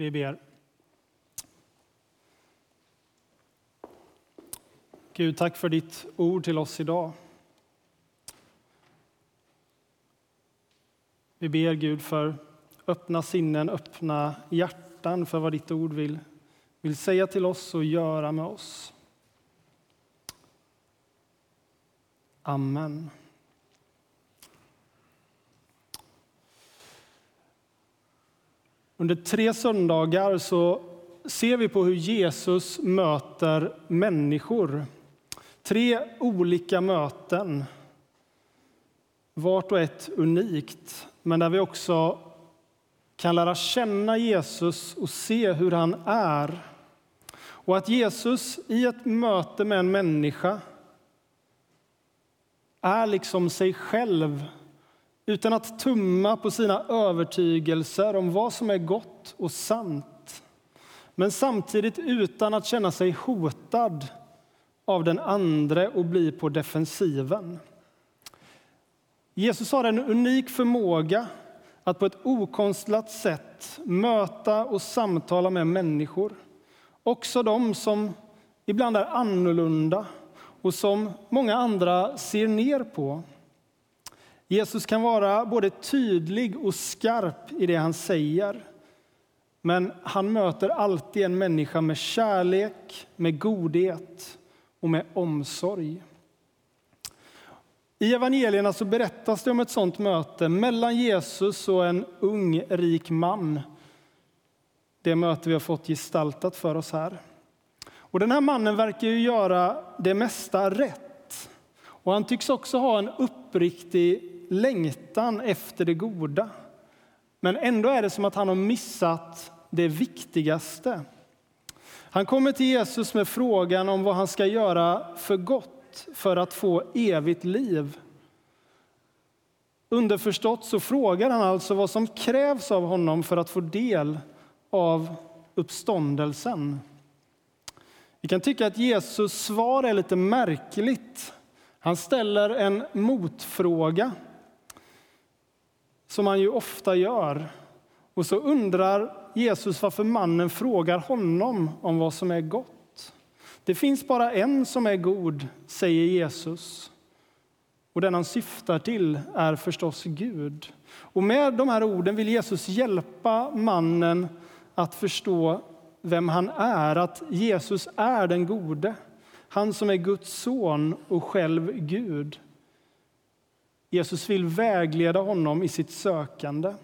Vi ber. Gud, tack för ditt ord till oss idag. Vi ber Gud för öppna sinnen, öppna hjärtan för vad ditt ord vill, vill säga till oss och göra med oss. Amen. Under tre söndagar så ser vi på hur Jesus möter människor. Tre olika möten, vart och ett unikt, men där vi också kan lära känna Jesus och se hur han är. Och att Jesus i ett möte med en människa är liksom sig själv utan att tumma på sina övertygelser om vad som är gott och sant. Men samtidigt utan att känna sig hotad av den andre och bli på defensiven. Jesus har en unik förmåga att på ett okonstlat sätt möta och samtala med människor. Också de som ibland är annorlunda och som många andra ser ner på. Jesus kan vara både tydlig och skarp i det han säger. Men han möter alltid en människa med kärlek, med godhet och med omsorg. I evangelierna så berättas det om ett sådant möte mellan Jesus och en ung, rik man. Det möte vi har fått gestaltat för oss här. Och den här mannen verkar ju göra det mesta rätt. Och han tycks också ha en uppriktig längtan efter det goda. Men ändå är det som att han har missat det viktigaste. Han kommer till Jesus med frågan om vad han ska göra för gott för att få evigt liv. Underförstått så frågar han alltså vad som krävs av honom för att få del av uppståndelsen. Vi kan tycka att Jesus svar är lite märkligt. Han ställer en motfråga som han ju ofta gör. Och så undrar Jesus varför mannen frågar honom om vad som är gott. Det finns bara en som är god, säger Jesus. Och den han syftar till är förstås Gud. Och med de här orden vill Jesus hjälpa mannen att förstå vem han är, att Jesus är den gode. Han som är Guds son och själv Gud. Jesus vill vägleda honom i sitt sökande.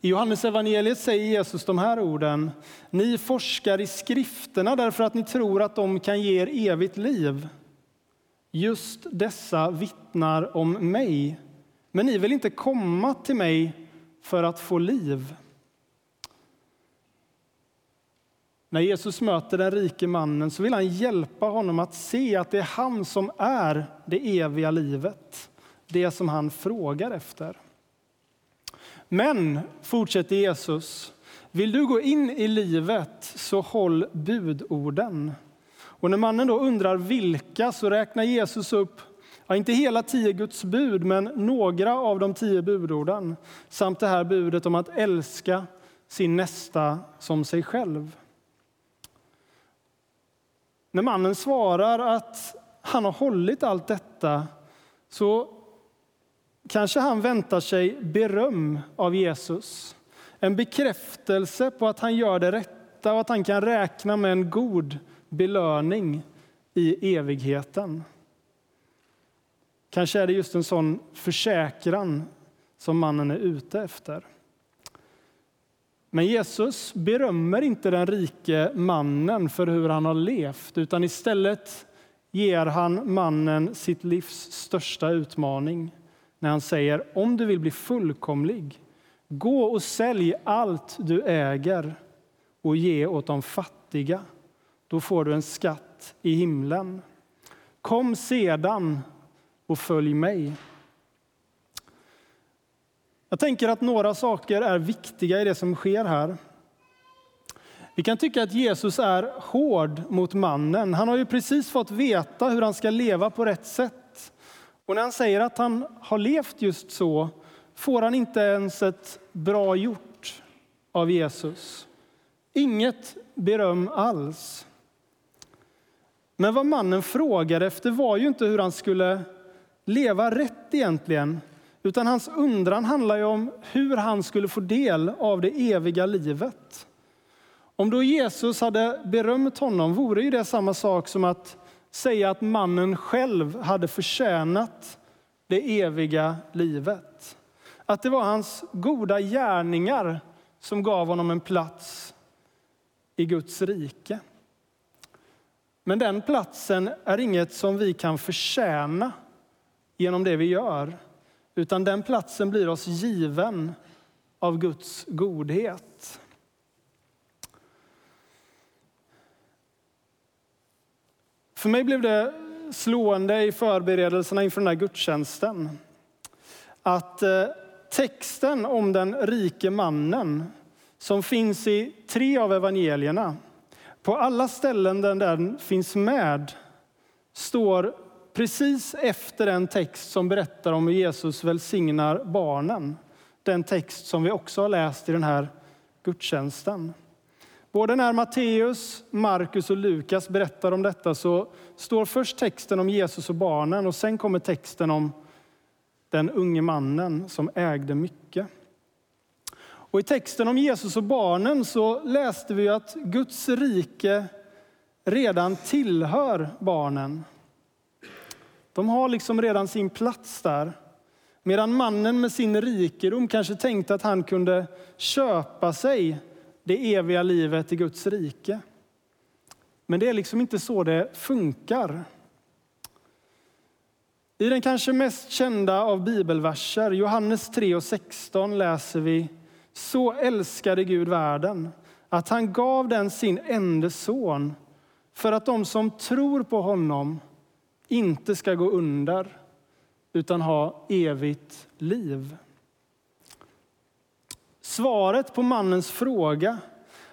I Johannes evangeliet säger Jesus de här orden. Ni forskar i skrifterna därför att ni tror att de kan ge er evigt liv. Just dessa vittnar om mig, men ni vill inte komma till mig för att få liv. När Jesus möter den rike mannen så vill han hjälpa honom att se att det är han som är det eviga livet det som han frågar efter. Men, fortsätter Jesus, vill du gå in i livet så håll budorden. Och när mannen då undrar vilka så räknar Jesus upp, ja, inte hela tio Guds bud, men några av de tio budorden samt det här budet om att älska sin nästa som sig själv. När mannen svarar att han har hållit allt detta så Kanske han väntar sig beröm av Jesus. En bekräftelse på att han gör det rätta och att han kan räkna med en god belöning i evigheten. Kanske är det just en sån försäkran som mannen är ute efter. Men Jesus berömmer inte den rike mannen för hur han har levt utan istället ger han mannen sitt livs största utmaning när han säger om du vill bli fullkomlig, gå och sälj allt du äger och ge åt de fattiga. Då får du en skatt i himlen. Kom sedan och följ mig. Jag tänker att några saker är viktiga i det som sker här. Vi kan tycka att Jesus är hård mot mannen. Han har ju precis fått veta hur han ska leva på rätt sätt. Och när han säger att han har levt just så får han inte ens ett bra gjort. av Jesus. Inget beröm alls. Men vad mannen frågade efter var ju inte hur han skulle leva rätt egentligen, utan hans undran handlar ju om hur han skulle få del av det eviga livet. Om då Jesus hade berömt honom vore ju det samma sak som att säga att mannen själv hade förtjänat det eviga livet. Att det var hans goda gärningar som gav honom en plats i Guds rike. Men den platsen är inget som vi kan förtjäna genom det vi gör, utan den platsen blir oss given av Guds godhet. För mig blev det slående i förberedelserna inför den här gudstjänsten att eh, texten om den rike mannen som finns i tre av evangelierna, på alla ställen där den finns med står precis efter den text som berättar om hur Jesus välsignar barnen. Den text som vi också har läst i den här gudstjänsten. Både när Matteus, Markus och Lukas berättar om detta så står först texten om Jesus och barnen och sen kommer texten om den unge mannen som ägde mycket. Och I texten om Jesus och barnen så läste vi att Guds rike redan tillhör barnen. De har liksom redan sin plats där. Medan mannen med sin rikedom kanske tänkte att han kunde köpa sig det eviga livet i Guds rike. Men det är liksom inte så det funkar. I den kanske mest kända av bibelverser, Johannes 3 och 16, läser vi Så älskade Gud världen att han gav den sin enda son för att de som tror på honom inte ska gå under utan ha evigt liv. Svaret på mannens fråga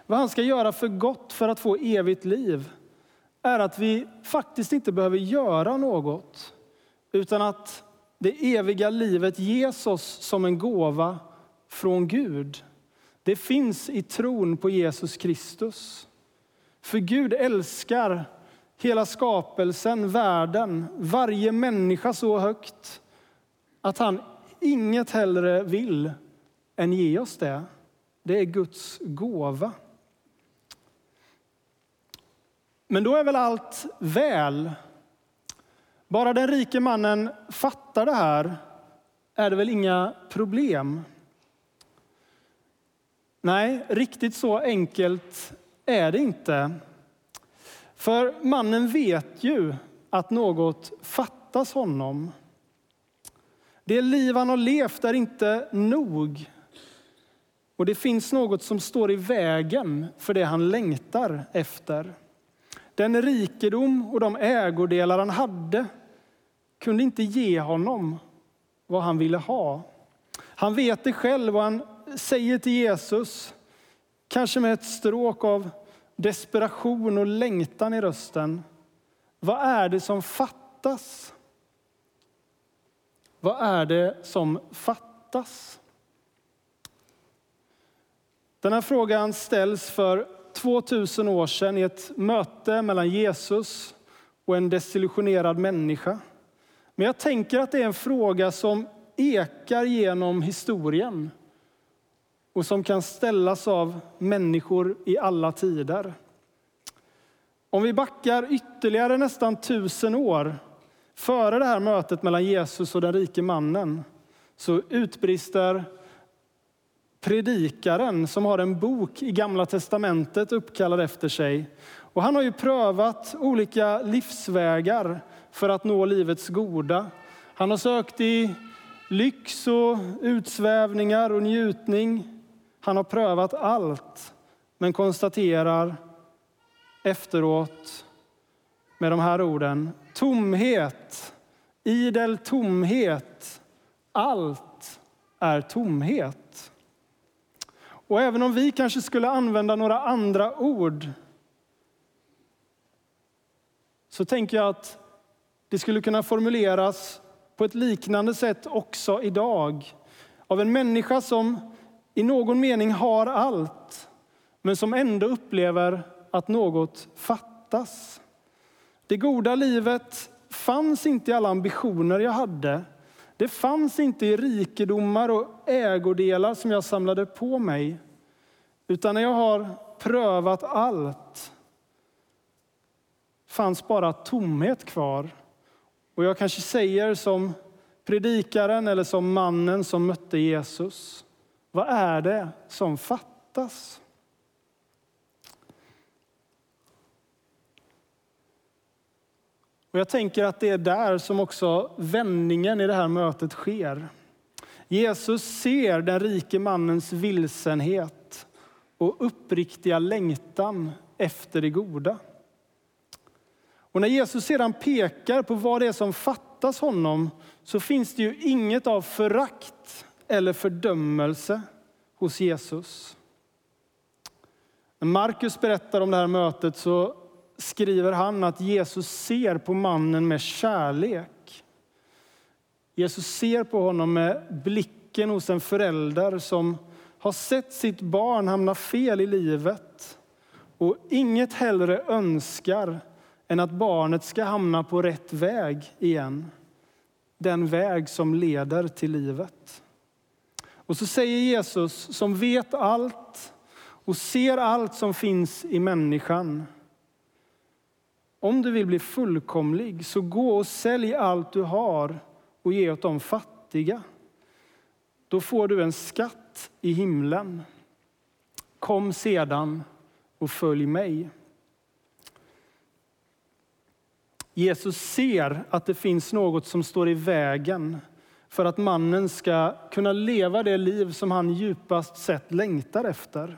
vad han ska göra för gott för att få evigt liv är att vi faktiskt inte behöver göra något utan att det eviga livet ges oss som en gåva från Gud. Det finns i tron på Jesus Kristus. För Gud älskar hela skapelsen, världen, varje människa så högt att han inget hellre vill än ge oss det. Det är Guds gåva. Men då är väl allt väl? Bara den rike mannen fattar det här är det väl inga problem? Nej, riktigt så enkelt är det inte. För mannen vet ju att något fattas honom. Det liv han har levt är inte nog. Och det finns något som står i vägen för det han längtar efter. Den rikedom och de ägodelar han hade kunde inte ge honom vad han ville ha. Han vet det själv och han säger till Jesus, kanske med ett stråk av desperation och längtan i rösten. Vad är det som fattas? Vad är det som fattas? Den här frågan ställs för 2000 år sedan i ett möte mellan Jesus och en desillusionerad människa. Men jag tänker att det är en fråga som ekar genom historien och som kan ställas av människor i alla tider. Om vi backar ytterligare nästan tusen år före det här mötet mellan Jesus och den rike mannen så utbrister predikaren som har en bok i Gamla testamentet uppkallad efter sig. Och han har ju prövat olika livsvägar för att nå livets goda. Han har sökt i lyx och utsvävningar och njutning. Han har prövat allt, men konstaterar efteråt med de här orden. Tomhet, idel tomhet, allt är tomhet. Och även om vi kanske skulle använda några andra ord så tänker jag att det skulle kunna formuleras på ett liknande sätt också idag av en människa som i någon mening har allt, men som ändå upplever att något fattas. Det goda livet fanns inte i alla ambitioner jag hade. Det fanns inte i rikedomar och ägodelar som jag samlade på mig. Utan när jag har prövat allt fanns bara tomhet kvar. Och jag kanske säger som predikaren eller som mannen som mötte Jesus. Vad är det som fattas? Och jag tänker att det är där som också vändningen i det här mötet sker. Jesus ser den rike mannens vilsenhet och uppriktiga längtan efter det goda. Och när Jesus sedan pekar på vad det är som fattas honom så finns det ju inget av förakt eller fördömelse hos Jesus. När Markus berättar om det här mötet så skriver han att Jesus ser på mannen med kärlek. Jesus ser på honom med blicken hos en förälder som har sett sitt barn hamna fel i livet och inget hellre önskar än att barnet ska hamna på rätt väg igen. Den väg som leder till livet. Och så säger Jesus, som vet allt och ser allt som finns i människan. Om du vill bli fullkomlig, så gå och sälj allt du har och ge åt de fattiga. Då får du en skatt i himlen. Kom sedan och följ mig. Jesus ser att det finns något som står i vägen för att mannen ska kunna leva det liv som han djupast sett längtar efter.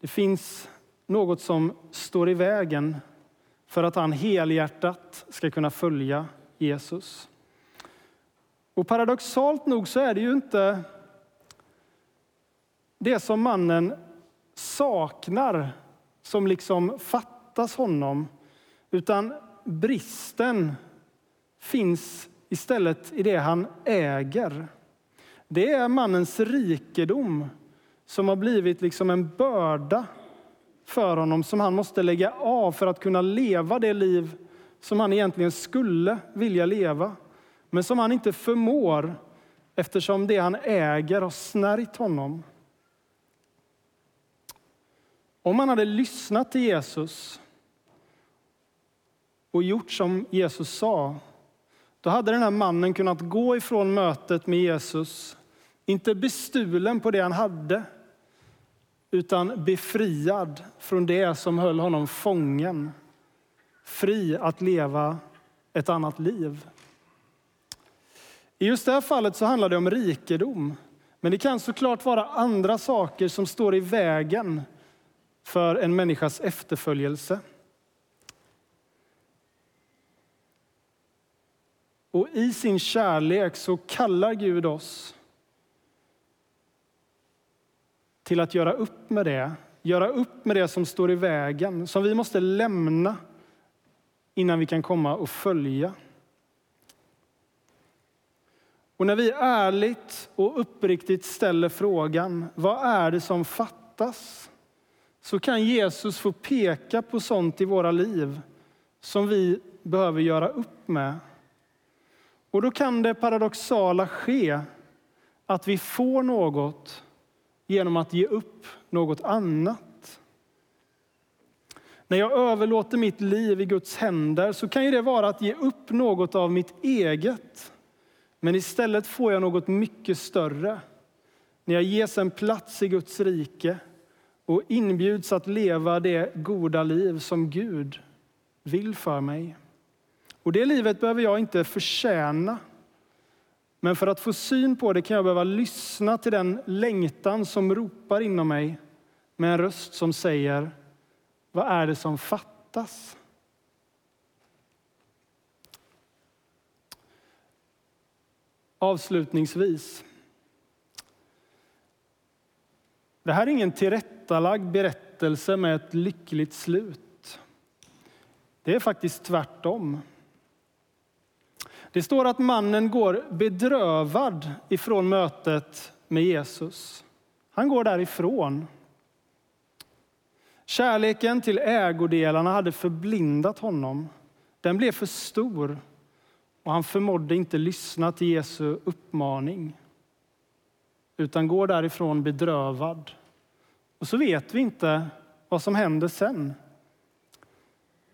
Det finns något som står i vägen för att han helhjärtat ska kunna följa Jesus. Och paradoxalt nog så är det ju inte det som mannen saknar som liksom fattas honom, utan bristen finns istället i det han äger. Det är mannens rikedom som har blivit liksom en börda för honom som han måste lägga av för att kunna leva det liv som han egentligen skulle vilja leva, men som han inte förmår eftersom det han äger har snärjt honom. Om han hade lyssnat till Jesus och gjort som Jesus sa, då hade den här mannen kunnat gå ifrån mötet med Jesus, inte bestulen på det han hade, utan befriad från det som höll honom fången. Fri att leva ett annat liv. I just det här fallet så handlar det om rikedom. Men det kan såklart vara andra saker som står i vägen för en människas efterföljelse. Och i sin kärlek så kallar Gud oss till att göra upp med det. Göra upp med det som står i vägen, som vi måste lämna innan vi kan komma och följa. Och när vi ärligt och uppriktigt ställer frågan, vad är det som fattas? Så kan Jesus få peka på sånt i våra liv som vi behöver göra upp med. Och då kan det paradoxala ske att vi får något genom att ge upp något annat. När jag överlåter mitt liv i Guds händer så kan ju det vara att ge upp något av mitt eget. Men istället får jag något mycket större. När jag ges en plats i Guds rike och inbjuds att leva det goda liv som Gud vill för mig. Och det livet behöver jag inte förtjäna. Men för att få syn på det kan jag behöva lyssna till den längtan som ropar inom mig med en röst som säger, vad är det som fattas? Avslutningsvis. Det här är ingen tillrättalagd berättelse med ett lyckligt slut. Det är faktiskt tvärtom. Det står att mannen går bedrövad ifrån mötet med Jesus. Han går därifrån. Kärleken till ägodelarna hade förblindat honom. Den blev för stor och han förmådde inte lyssna till Jesu uppmaning utan går därifrån bedrövad. Och så vet vi inte vad som händer sen.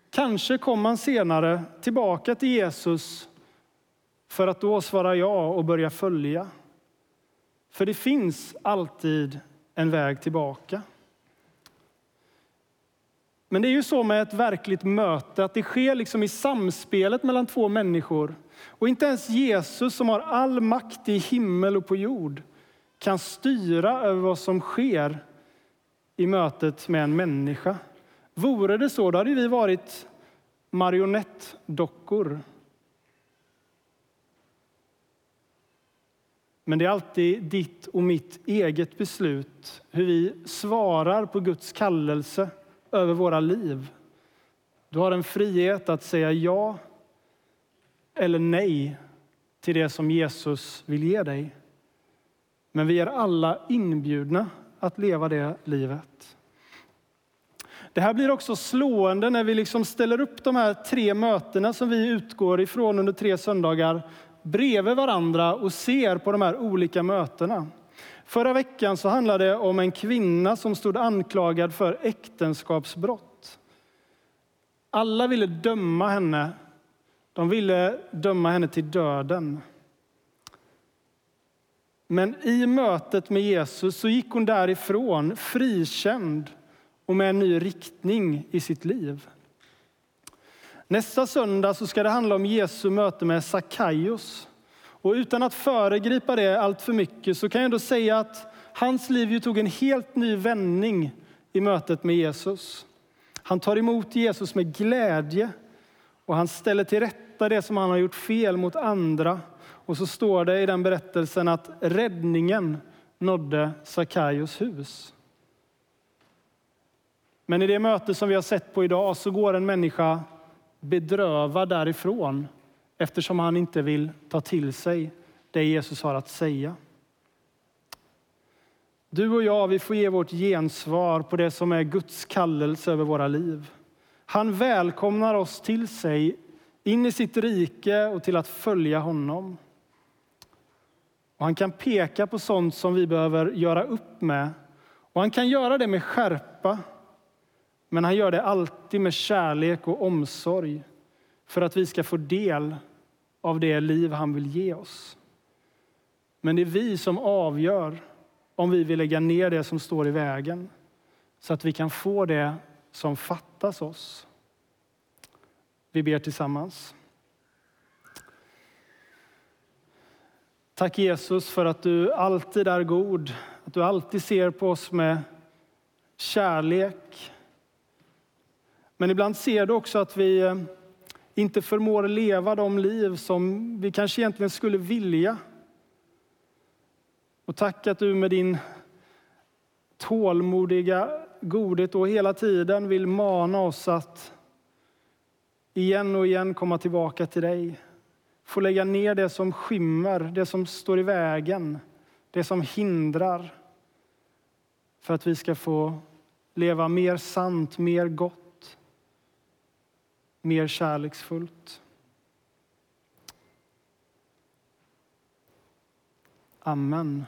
Kanske kommer han senare tillbaka till Jesus för att då svara ja och börja följa. För det finns alltid en väg tillbaka. Men det är ju så med ett verkligt möte att det sker liksom i samspelet mellan två människor. Och inte ens Jesus som har all makt i himmel och på jord kan styra över vad som sker i mötet med en människa. Vore det så, då hade vi varit marionettdockor. Men det är alltid ditt och mitt eget beslut hur vi svarar på Guds kallelse över våra liv. Du har en frihet att säga ja eller nej till det som Jesus vill ge dig. Men vi är alla inbjudna att leva det livet. Det här blir också slående när vi liksom ställer upp de här tre mötena som vi utgår ifrån under tre söndagar bredvid varandra och ser på de här olika mötena. Förra veckan så handlade det om en kvinna som stod anklagad för äktenskapsbrott. Alla ville döma henne. De ville döma henne till döden. Men i mötet med Jesus så gick hon därifrån frikänd och med en ny riktning i sitt liv. Nästa söndag så ska det handla om Jesu möte med Sackaios. Och utan att föregripa det allt för mycket så kan jag ändå säga att hans liv tog en helt ny vändning i mötet med Jesus. Han tar emot Jesus med glädje och han ställer till rätta det som han har gjort fel mot andra. Och så står det i den berättelsen att räddningen nådde Sackaios hus. Men i det möte som vi har sett på idag så går en människa bedrövad därifrån eftersom han inte vill ta till sig det Jesus har att säga. Du och jag, vi får ge vårt gensvar på det som är Guds kallelse över våra liv. Han välkomnar oss till sig, in i sitt rike och till att följa honom. Och han kan peka på sånt som vi behöver göra upp med. Och han kan göra det med skärpa, men han gör det alltid med kärlek och omsorg för att vi ska få del av det liv han vill ge oss. Men det är vi som avgör om vi vill lägga ner det som står i vägen så att vi kan få det som fattas oss. Vi ber tillsammans. Tack Jesus för att du alltid är god, att du alltid ser på oss med kärlek. Men ibland ser du också att vi eh, inte förmår leva de liv som vi kanske egentligen skulle vilja. Och tack att du med din tålmodiga godhet och hela tiden vill mana oss att igen och igen komma tillbaka till dig. Få lägga ner det som skymmer, det som står i vägen, det som hindrar. För att vi ska få leva mer sant, mer gott mer kärleksfullt. Amen.